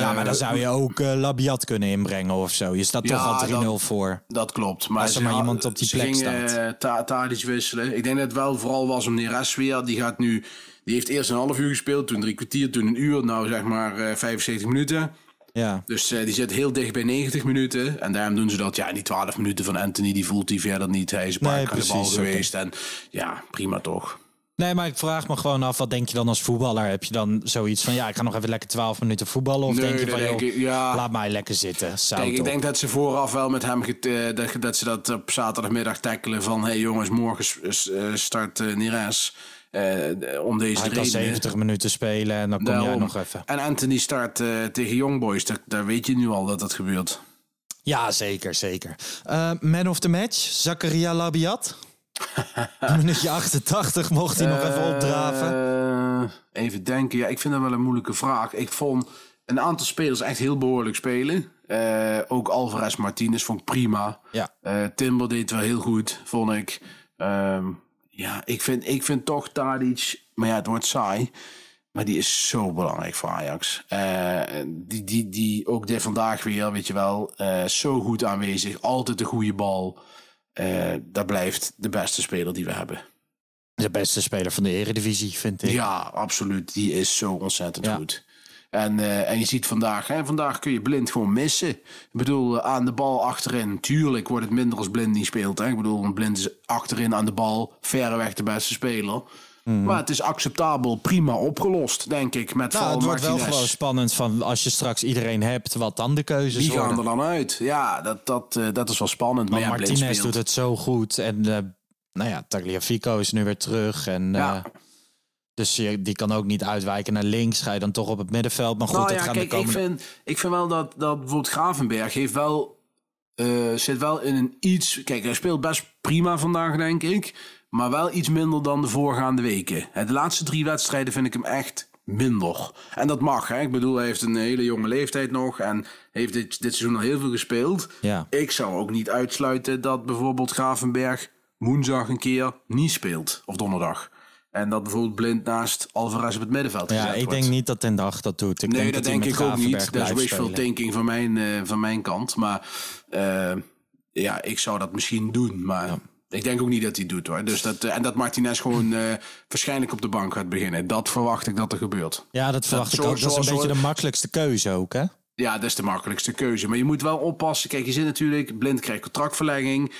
S2: ja, maar dan zou je ook uh, Labiat kunnen inbrengen of zo. Je staat
S1: ja,
S2: toch al 3-0 voor.
S1: Dat klopt. Maar
S2: Als er maar iemand op die plek
S1: ging,
S2: staat.
S1: Uh, Tadic wisselen. Ik denk dat het wel vooral was om Neres weer. Die gaat nu... Die heeft eerst een half uur gespeeld, toen drie kwartier, toen een uur. Nou, zeg maar 75 minuten.
S2: Ja.
S1: Dus die zit heel dicht bij 90 minuten. En daarom doen ze dat. Ja, die 12 minuten van Anthony, die voelt hij verder niet. Hij is een paar nee, keer de bal geweest. En ja, prima toch.
S2: Nee, maar ik vraag me gewoon af, wat denk je dan als voetballer? Heb je dan zoiets van, ja, ik ga nog even lekker 12 minuten voetballen? Of
S1: Nee,
S2: denk je van,
S1: denk
S2: joh,
S1: ik- ja.
S2: laat mij lekker zitten.
S1: Kijk, ik denk dat ze vooraf wel met hem get- eh, dat, dat ze dat op zaterdagmiddag tackelen van hey jongens, morgen eh, start uh, Neres. eh, om deze
S2: Hij kan
S1: reden.
S2: 70 minuten spelen en dan kom jij nog even.
S1: En Anthony start tegen Young Boys. Daar weet je nu al dat dat gebeurt.
S2: Ja, zeker, zeker. Man of the match, Zakaria Labiat. Minuutje 88 mocht hij nog even opdraven.
S1: Eh, even denken. Ja, ik vind dat wel een moeilijke vraag. Ik vond een aantal spelers echt heel behoorlijk spelen. Eh, ook Alvarez Martinez vond ik prima.
S2: Ja.
S1: Eh, Timber deed wel heel goed, vond ik. Ehm, ja, ik vind, ik vind toch Tadic... Maar ja, het wordt saai. Maar die is zo belangrijk voor Ajax. Die, die, die ook dit vandaag weer, weet je wel, zo goed aanwezig. Altijd de goede bal. Eh, dat blijft de beste speler die we hebben.
S2: De beste speler van de Eredivisie, vind ik.
S1: Ja, absoluut. Die is zo ontzettend
S2: Ja.
S1: goed. En, eh, en je ziet vandaag, hè, vandaag kun je blind gewoon missen. Ik bedoel, eh, aan de bal achterin. Tuurlijk wordt het minder als blind niet speelt. Hè. Ik bedoel, een blind is achterin aan de bal verreweg de beste speler. Maar het is acceptabel, prima opgelost, denk ik. Met
S2: Mhm. Nou, het wordt wel gewoon spannend van als je straks iedereen hebt, wat dan de keuzes
S1: Die gaan
S2: worden.
S1: er dan uit. Ja, dat, dat, eh, dat is wel spannend. Maar ja, blind
S2: Martinez doet het zo goed. En eh, nou ja, Tagliafico is nu weer terug. En,
S1: Ja.
S2: eh, dus je, die kan ook niet uitwijken naar links. Ga je dan toch op het middenveld. Maar goed,
S1: nou
S2: dat
S1: ja,
S2: gaan
S1: kijk,
S2: de komende...
S1: ik, vind, ik vind wel dat, dat bijvoorbeeld Gravenberg heeft wel, zit wel in een iets... Kijk, hij speelt best prima vandaag, denk ik. Maar wel iets minder dan de voorgaande weken. De laatste drie wedstrijden vind ik hem echt minder. En dat mag, hè. Ik bedoel, hij heeft een hele jonge leeftijd nog. En heeft dit, dit seizoen al heel veel gespeeld.
S2: Ja.
S1: Ik zou ook niet uitsluiten dat bijvoorbeeld Gravenberg woensdag een keer niet speelt. Of donderdag. En dat bijvoorbeeld blind naast Alvarez op het middenveld
S2: Ja, ik
S1: wordt.
S2: denk niet dat Ten Dag dat doet. Ik
S1: nee,
S2: denk
S1: dat denk ik ook niet. Dat is wishful
S2: spelen.
S1: thinking van mijn, eh, van mijn kant. Maar eh, ja, ik zou dat misschien doen. Maar ik denk ook niet dat hij doet hoor. Dus dat, eh, en dat Martinez gewoon eh, waarschijnlijk op de bank gaat beginnen. Dat verwacht ik dat er gebeurt.
S2: Ja, dat verwacht ik
S1: zo-
S2: ook. Dat is een beetje de makkelijkste keuze ook, hè?
S1: Ja, dat is de makkelijkste keuze. Maar je moet wel oppassen. Kijk, je zit natuurlijk, blind krijgt contractverlenging.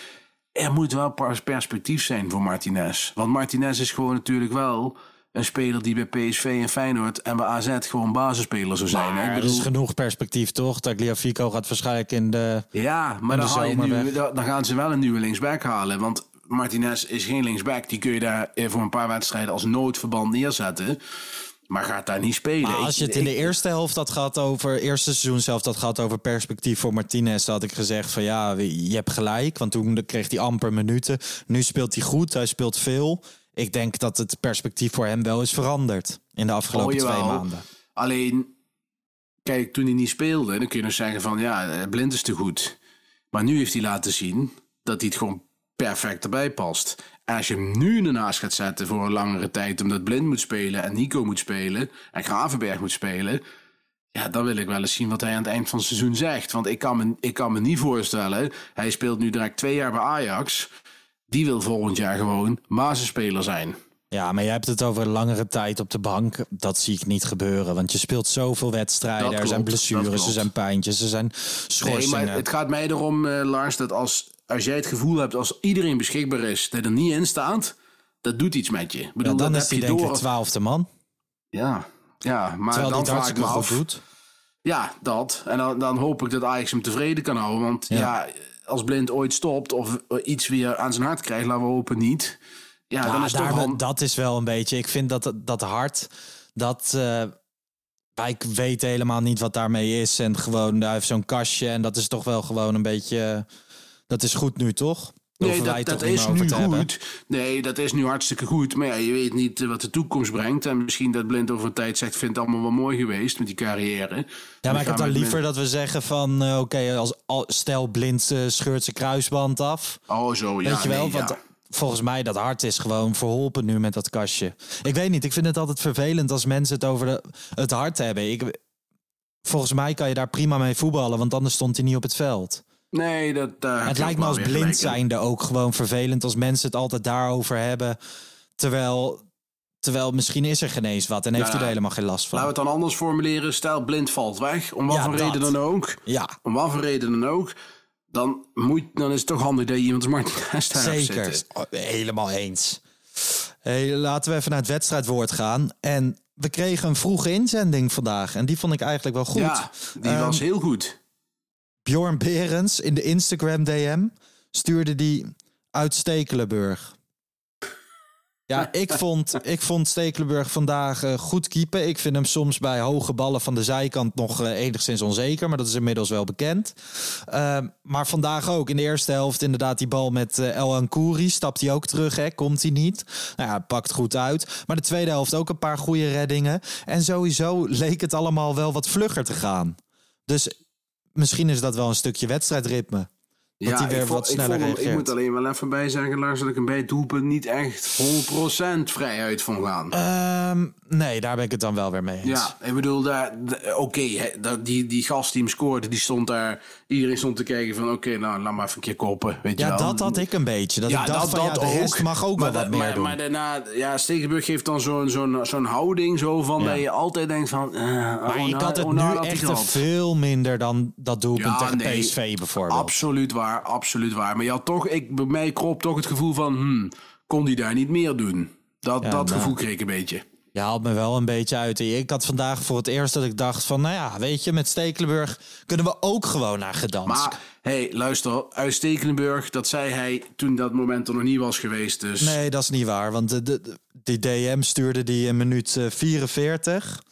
S1: Er moet wel pas- perspectief zijn voor Martinez. Want Martinez is gewoon natuurlijk wel een speler die bij PSV en Feyenoord en bij AZ gewoon basisspeler zou zijn.
S2: Maar er is genoeg perspectief, toch? Tagliafico gaat waarschijnlijk in de...
S1: Ja, maar
S2: de
S1: dan, je nu, gaan ze wel een nieuwe linksback halen. Want Martinez is geen linksback. Die kun je daar eh, voor een paar wedstrijden als noodverband neerzetten. Maar gaat daar niet spelen.
S2: Maar als je het in de eerste helft had gehad over, eerste seizoen zelf had gehad over perspectief voor Martinez, dan had ik gezegd van ja, je hebt gelijk, want toen kreeg hij amper minuten. Nu speelt hij goed, hij speelt veel. Ik denk dat het perspectief voor hem wel is veranderd in de afgelopen
S1: Oh,
S2: twee maanden.
S1: Alleen, kijk, toen hij niet speelde, dan kun je nog zeggen van ja, blind is te goed. Maar nu heeft hij laten zien dat hij het gewoon perfect erbij past. En als je hem nu ernaast gaat zetten voor een langere tijd, omdat blind moet spelen en Nico moet spelen en Gravenberg moet spelen. Ja, dan wil ik wel eens zien wat hij aan het eind van het seizoen zegt. Want ik kan me, ik kan me niet voorstellen, hij speelt nu direct twee jaar bij Ajax. Die wil volgend jaar gewoon basisspeler zijn.
S2: Ja, maar jij hebt het over langere tijd op de bank. Dat zie ik niet gebeuren, want je speelt zoveel wedstrijden.
S1: Dat
S2: er zijn
S1: klopt,
S2: blessures, er
S1: klopt.
S2: zijn pijntjes, er zijn
S1: Nee,
S2: schorsingen.
S1: maar het gaat mij erom, eh, Lars, dat als, als jij het gevoel hebt, als iedereen beschikbaar is, dat er niet in staat, dat doet iets met je. Ik bedoel,
S2: Ja, dan
S1: dat
S2: is
S1: heb
S2: hij
S1: je
S2: denk
S1: door.
S2: ik twaalfde man.
S1: Ja, ja, maar
S2: Terwijl
S1: dan vraag ik me af.
S2: doet.
S1: Ja, dat. En dan, dan hoop ik dat Ajax hem tevreden kan houden. Want ja.
S2: Ja.
S1: Als Blind ooit stopt of eh, iets weer aan zijn hart krijgt, laten we hopen niet. Ja, dan is
S2: daar,
S1: wel...
S2: dat is wel een beetje. Ik vind dat dat hart, dat eh wij weten helemaal niet wat daarmee is. En gewoon, hij heeft zo'n kastje en dat is toch wel gewoon een beetje. Dat is goed nu, toch?
S1: Nee, dat, dat is nu
S2: hebben.
S1: goed. Nee, dat is nu hartstikke goed. Maar ja, je weet niet eh, wat de toekomst brengt. En misschien dat Blind over een tijd zegt... vind het allemaal wel mooi geweest met die carrière.
S2: Ja, maar ik heb dan liever dat we zeggen van, eh, oké, als al, stel blind eh, scheurt zijn kruisband af.
S1: Oh, zo, ja.
S2: Weet je wel?
S1: nee,
S2: Want
S1: ja.
S2: volgens mij dat hart is gewoon verholpen nu met dat kastje. Ik weet niet, ik vind het altijd vervelend als mensen het over de, het hart hebben. Ik, volgens mij kan je daar prima mee voetballen, want anders stond hij niet op het veld.
S1: Nee, dat... heb
S2: Het lijkt me als blind
S1: gelijk
S2: zijnde ook gewoon vervelend als mensen het altijd daarover hebben. Terwijl, terwijl misschien is er geen eens wat en heeft
S1: Ja,
S2: hij er helemaal geen last van.
S1: Laten we het dan anders formuleren. Stel, blind valt weg. Om wat
S2: Ja,
S1: voor
S2: dat.
S1: reden dan ook.
S2: Ja,
S1: Om wat voor reden dan ook. Dan, moet, dan is het toch handig dat je iemand Martin naast haar
S2: zeker.
S1: zitten.
S2: Oh, Helemaal eens. Hey, laten we even naar het wedstrijdwoord gaan. En we kregen een vroege inzending vandaag. En die vond ik eigenlijk wel goed.
S1: Ja, die
S2: Ehm,
S1: was heel goed.
S2: Bjorn Berens in de Instagram DM stuurde die uit Stekelenburg. Ja, ik vond, ik vond Stekelenburg vandaag eh, goed keepen. Ik vind hem soms bij hoge ballen van de zijkant nog eh, enigszins onzeker. Maar dat is inmiddels wel bekend. Ehm, maar vandaag ook. In de eerste helft inderdaad die bal met eh, El Ankouri. Stapt hij ook terug? Komt hij niet. Nou ja, pakt goed uit. Maar de tweede helft ook een paar goede reddingen. En sowieso leek het allemaal wel wat vlugger te gaan. Dus misschien is dat wel een stukje wedstrijdritme. Dat weer
S1: ik,
S2: wat
S1: ik, vond ik moet alleen wel even bij zeggen, Lars, dat ik hem bij het doelpunt niet echt 100% vrij uit vond gaan.
S2: Ehm, nee, daar ben ik het dan wel weer mee eens.
S1: Ja, ik bedoel, oké, dat- die, die gast die hem scoorde, die stond daar. Iedereen stond te kijken van, oké, nou, laat maar even een keer koppen. Weet je
S2: Ja,
S1: wel.
S2: dat had ik een beetje. Dat ik dacht van, ja, de rest mag ook
S1: maar
S2: wel wat meer
S1: maar,
S2: doen.
S1: Maar daarna, ja, Stegenburg heeft dan zo'n zo'n zo'n houding zo van,
S2: Ja.
S1: dat je altijd denkt van... eh,
S2: maar
S1: oh,
S2: ik
S1: nou-
S2: had het
S1: oh, nou
S2: nu echt veel minder dan dat doelpunt
S1: Ja,
S2: tegen
S1: nee.
S2: PSV bijvoorbeeld.
S1: Absoluut waar, absoluut waar. Maar je had toch, ik, bij mij kroop toch het gevoel van, hmm, kon die daar niet meer doen? Dat,
S2: Ja,
S1: dat
S2: nou.
S1: gevoel kreeg ik een beetje.
S2: Je haalt me wel een beetje uit. Ik had vandaag voor het eerst dat ik dacht van... nou ja, weet je, met Stekelenburg kunnen we ook gewoon naar Gedansk.
S1: Maar, hey, luister, uit Stekelenburg, dat zei hij toen dat moment er nog niet was geweest. Dus
S2: Nee, dat is niet waar. Want de, de, die DM stuurde die in minuut eh, 44.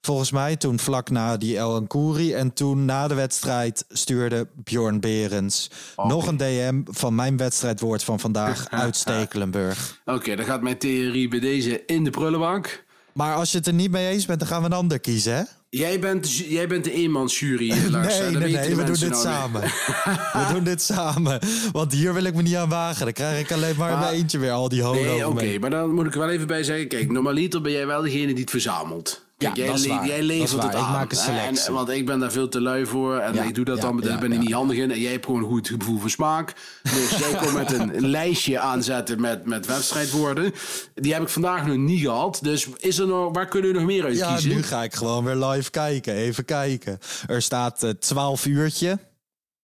S2: Volgens mij toen vlak na die El Ankouri. En toen na de wedstrijd stuurde Bjorn Berens... nog een DM van mijn wedstrijdwoord van vandaag uit Stekelenburg.
S1: Oké, dan gaat mijn theorie bij deze in de prullenbak.
S2: Maar als je het er niet mee eens bent, dan gaan we een ander kiezen, hè?
S1: Jij bent, jij bent de eenmansjury, Lars.
S2: Nee, nee, nee, we doen dit
S1: nou
S2: samen. we doen dit samen. Want hier wil ik me niet aan wagen. Dan krijg ik alleen maar in mijn eentje weer al die hoden
S1: Nee, oké, maar dan moet ik er wel even bij zeggen. Kijk, normaliter ben jij wel degene die het verzamelt.
S2: Ja,
S1: jij,
S2: dat is waar.
S1: jij
S2: Dat is
S1: levert
S2: waar.
S1: het
S2: Ik
S1: aan.
S2: maak een selectie.
S1: En, want ik ben daar veel te lui voor. En
S2: Ja,
S1: ik doe dat
S2: ja,
S1: dan, daar
S2: ja,
S1: ben ik
S2: ja.
S1: niet handig in. En jij hebt gewoon een goed gevoel voor smaak. Dus jij komt met een, een lijstje aanzetten met, met wedstrijdwoorden. Die heb ik vandaag nog niet gehad. Dus is er nog, waar kunnen we nog meer uit
S2: Ja,
S1: kiezen?
S2: nu ga ik gewoon weer live kijken. Even kijken. Er staat eh 12 uurtje.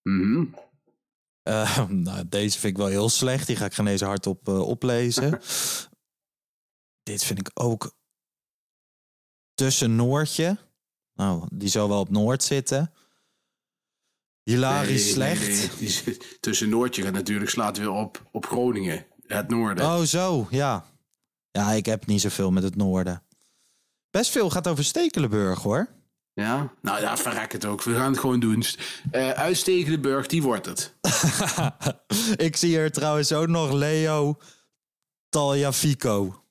S1: Mhm.
S2: Eh, nou, deze vind ik wel heel slecht. Die ga ik geen eens hardop eh oplezen. Dit vind ik ook tussen Noordje. Nou, die zou wel op Noord zitten. Hilarisch
S1: Nee,
S2: slecht.
S1: nee, nee. Die zit- Tussen Noordje gaat natuurlijk slaat weer op, op Groningen. Het noorden.
S2: Oh, zo, ja. Ja, ik heb niet zoveel met het Noorden. Best veel gaat over Stekelenburg, hoor.
S1: Ja? Nou ja, verrek het ook. We gaan het gewoon doen. Eh uit Stekelenburg, die wordt het.
S2: ik zie hier trouwens ook nog Leo Taljafico.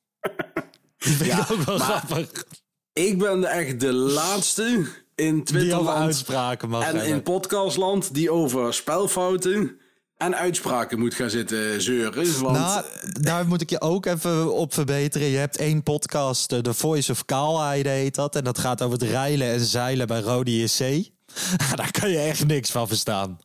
S2: Die vind ik ook wel
S1: maar
S2: grappig.
S1: Ik ben echt de laatste in Twitterland en
S2: hebben.
S1: in podcastland die over spelfouten en uitspraken moet gaan zitten zeuren. Want
S2: Nou, daar moet ik je ook even op verbeteren. Je hebt één podcast, eh, The Voice of Kaalheide heet dat. En dat gaat over het reilen en zeilen bij Rode JC. daar kan je echt niks van verstaan.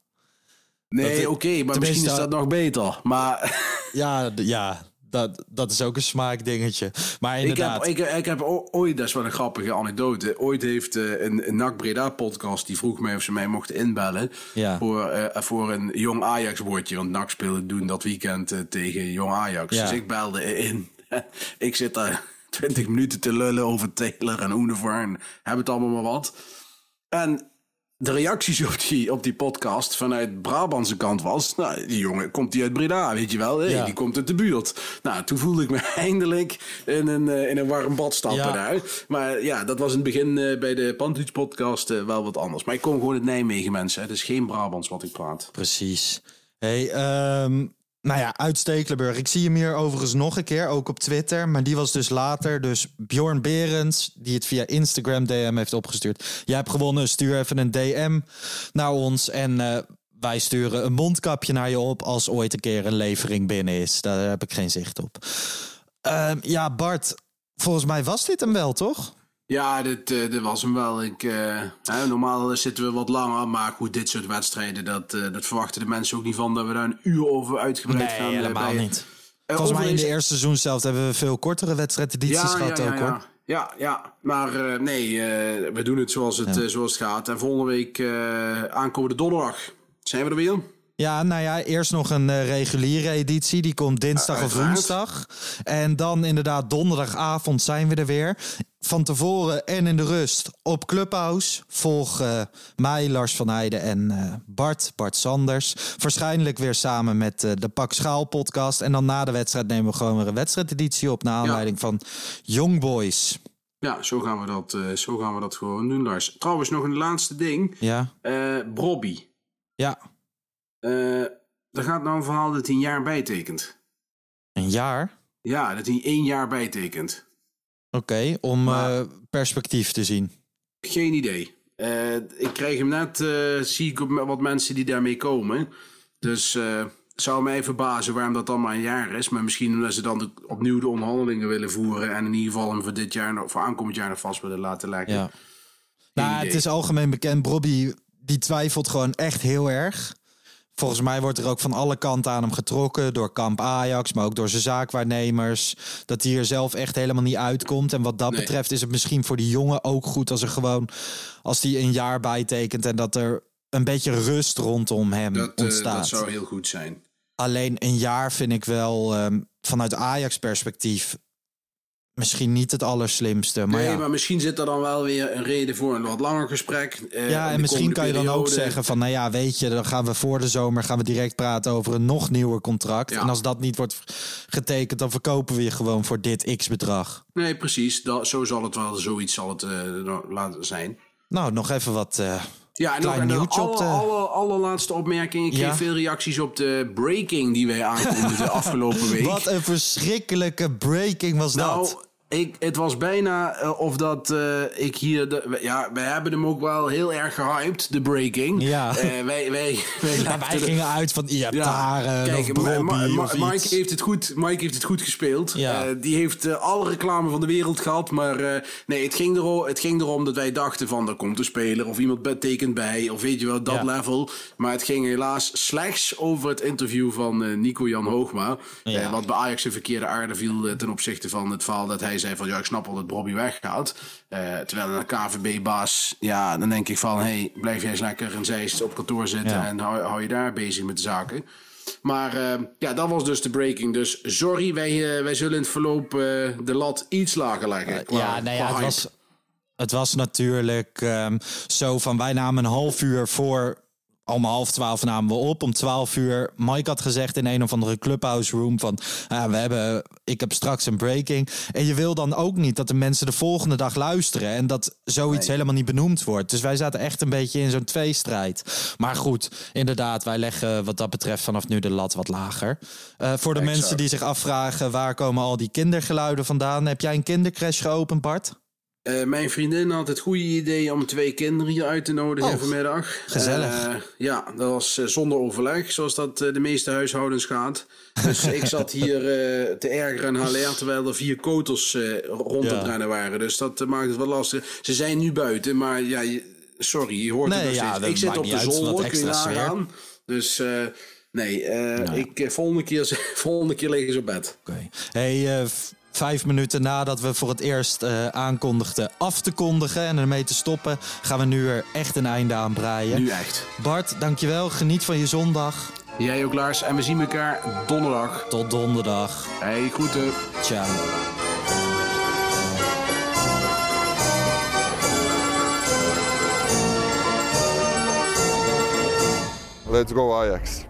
S1: nee, oké, maar misschien is dat nog beter. Maar
S2: Ja, ja dat, dat is ook een smaakdingetje. Maar
S1: ik heb,
S2: inderdaad.
S1: ik, ik heb ooit, dat is wel een grappige anekdote. Ooit heeft eh, een, een NAC Breda podcast, die vroeg mij of ze mij mochten inbellen.
S2: Ja.
S1: Voor, eh, voor een jong Ajax woordje. Want NAC speelde doen dat weekend eh, tegen jong Ajax.
S2: Ja.
S1: Dus ik belde in. ik zit daar 20 minuten te lullen over Taylor en Univar en heb het allemaal maar wat. En de reacties op die, op die podcast vanuit Brabantse kant was... Nou, die jongen komt die uit Breda, weet je wel. Hey,
S2: Ja.
S1: Die komt uit de buurt. Nou, toen voelde ik me eindelijk in een, eh, in een warm bad stappen
S2: Ja.
S1: daar. Maar ja, dat was in het begin eh, bij de Pantuits podcast eh, wel wat anders. Maar ik kom gewoon uit Nijmegen, mensen. Het is geen Brabants wat ik praat.
S2: Precies. Hey, ehm, nou ja, uit Stekelenburg. Ik zie hem hier overigens nog een keer, ook op Twitter. Maar die was dus later. Dus Bjorn Berends, die het via Instagram DM heeft opgestuurd. Jij hebt gewonnen, stuur even een DM naar ons. En eh, wij sturen een mondkapje naar je op als ooit een keer een levering binnen is. Daar heb ik geen zicht op. Ehm, ja, Bart, volgens mij was dit hem wel, toch?
S1: Ja, dit, eh, dit was hem wel. Ik, eh, hè, normaal zitten we wat langer, maar goed, dit soort wedstrijden, dat, eh, dat verwachten de mensen ook niet van dat we daar een uur over uitgebreid gaan. eh,
S2: helemaal
S1: bij-
S2: niet.
S1: Eh,
S2: Volgens mij in de eerste seizoen zelf hebben we veel kortere wedstrijdedities gehad ook, hoor.
S1: ja. Ja, ja, maar nee, we doen het zoals het, zoals het gaat. En volgende week, aankomende donderdag, zijn we er weer.
S2: Ja, nou ja, eerst nog een eh, reguliere editie. Die komt dinsdag of woensdag. En dan inderdaad donderdagavond zijn we er weer. Van tevoren en in de rust op Clubhouse. Volg eh, mij, Lars van Heijden en eh, Bart, Bart Sanders. Waarschijnlijk weer samen met de Pak Schaal podcast. En dan na de wedstrijd nemen we gewoon weer een wedstrijdeditie op... naar aanleiding van Young Boys.
S1: Ja, zo gaan, we dat, zo gaan we dat gewoon doen, Lars. Trouwens, nog een laatste ding.
S2: Ja,
S1: Brobby.
S2: ja.
S1: Eh er gaat nou een verhaal dat hij een jaar bijtekent.
S2: een jaar.
S1: Ja, dat hij één jaar bijtekent.
S2: Oké, om
S1: Maar-
S2: eh, perspectief te zien.
S1: Geen idee. Eh, ik krijg hem net, zie ik wat mensen die daarmee komen. Dus zou mij verbazen waarom dat dan maar een jaar is. Maar misschien omdat ze dan opnieuw de onderhandelingen willen voeren. En in ieder geval hem voor dit jaar, nog- voor aankomend jaar nog vast willen laten leggen.
S2: Ja. Nou,
S1: idee.
S2: het is algemeen bekend. Bobby die twijfelt gewoon echt heel erg. Volgens mij wordt er ook van alle kanten aan hem getrokken. Door kamp Ajax, maar ook door zijn zaakwaarnemers. Dat hij er zelf echt helemaal niet uitkomt. En wat dat
S1: Nee.
S2: betreft is het misschien voor die jongen ook goed als er gewoon... als hij een jaar bijtekent en dat er een beetje rust rondom hem
S1: Dat, eh,
S2: ontstaat.
S1: dat zou heel goed zijn.
S2: Alleen een jaar vind ik wel ehm, vanuit Ajax perspectief... misschien niet het allerslimste. Maar
S1: nee,
S2: ja.
S1: maar misschien zit er dan wel weer een reden voor een wat langer gesprek. eh,
S2: Ja, en misschien kan je dan ook zeggen van, nou ja, weet je, dan gaan we voor de zomer gaan we direct praten over een nog nieuwer contract.
S1: Ja.
S2: En als dat niet wordt getekend, dan verkopen we je gewoon voor dit x bedrag.
S1: Nee, precies. Dat, zo zal het wel, zoiets zal het eh, laten zijn.
S2: Nou, nog even wat. eh,
S1: Ja, en,
S2: Klein
S1: en de alle, alle, allerlaatste opmerking. Ik kreeg
S2: Ja.
S1: veel reacties op de breaking die wij aankondigden de afgelopen week.
S2: wat een verschrikkelijke breaking was
S1: nou,
S2: dat.
S1: Ik, het was bijna eh, of dat eh, ik hier... De, ja, wij hebben hem ook wel heel erg gehyped, de breaking.
S2: Ja.
S1: Eh, wij, wij, wij,
S2: Ja, wij
S1: de-
S2: gingen uit van Iataren
S1: kijk,
S2: of
S1: Ma-
S2: Brobby
S1: Ma- Ma-
S2: of
S1: Mike, heeft het goed, Mike heeft het goed gespeeld.
S2: Ja.
S1: Die heeft alle reclame van de wereld gehad. Maar nee, het ging, erom, het ging erom dat wij dachten van... er komt een speler of iemand betekent bij. Of weet je wel, dat
S2: Ja.
S1: level. Maar het ging helaas slechts over het interview van eh, Nico-Jan Hoogma.
S2: Ja.
S1: Wat bij Ajax een verkeerde aarde viel... ten opzichte van het verhaal dat hij zei van... ja, ik snap wel dat Bobby weggaat. Eh, terwijl een KVB-baas... ja, dan denk ik van... hey, blijf jij eens lekker in Zeist op kantoor zitten...
S2: Ja.
S1: en hou, hou je daar bezig met de zaken. Maar eh, ja, dat was dus de breaking. Dus sorry, wij, eh, wij zullen in het verloop de lat iets lager leggen. qua-
S2: ja, nou ja, het was, het was natuurlijk ehm, zo van wij namen een half uur voor. Om half twaalf namen we op. Om twaalf uur, Mike had gezegd in een of andere clubhouse room van... ah, we hebben, ik heb straks een breaking. En je wil dan ook niet dat de mensen de volgende dag luisteren... en dat zoiets helemaal niet benoemd wordt. Dus wij zaten echt een beetje in zo'n tweestrijd. Maar goed, inderdaad, wij leggen wat dat betreft vanaf nu de lat wat lager. Eh, voor de
S1: Exact.
S2: mensen die zich afvragen waar komen al die kindergeluiden vandaan... heb jij een kindercrash geopend, Bart?
S1: Eh, mijn vriendin had het goede idee om twee kinderen hier uit te nodigen
S2: Oh,
S1: vanmiddag.
S2: gezellig.
S1: Eh, ja, dat was eh, zonder overleg, zoals dat de meeste huishoudens gaat. Dus ik zat hier te ergeren en halen terwijl er vier kotels rond
S2: Ja.
S1: het rennen waren. Dus dat maakt het wel lastig. Ze zijn nu buiten, maar ja, sorry, je hoort
S2: Nee,
S1: het nog
S2: ja,
S1: steeds. Ik zit op de zolder, kun je nagaan. Dus nee, ik, volgende, keer, volgende keer liggen ze op bed.
S2: Oké. Hey, vijf minuten nadat we voor het eerst eh, aankondigden af te kondigen en ermee te stoppen, gaan we nu er echt een einde aan breien.
S1: Nu echt.
S2: Bart, dankjewel. Geniet van je zondag.
S1: Jij ook, Lars. En we zien elkaar donderdag.
S2: Tot donderdag.
S1: Hey, groeten.
S2: Ciao.
S3: Let's go Ajax.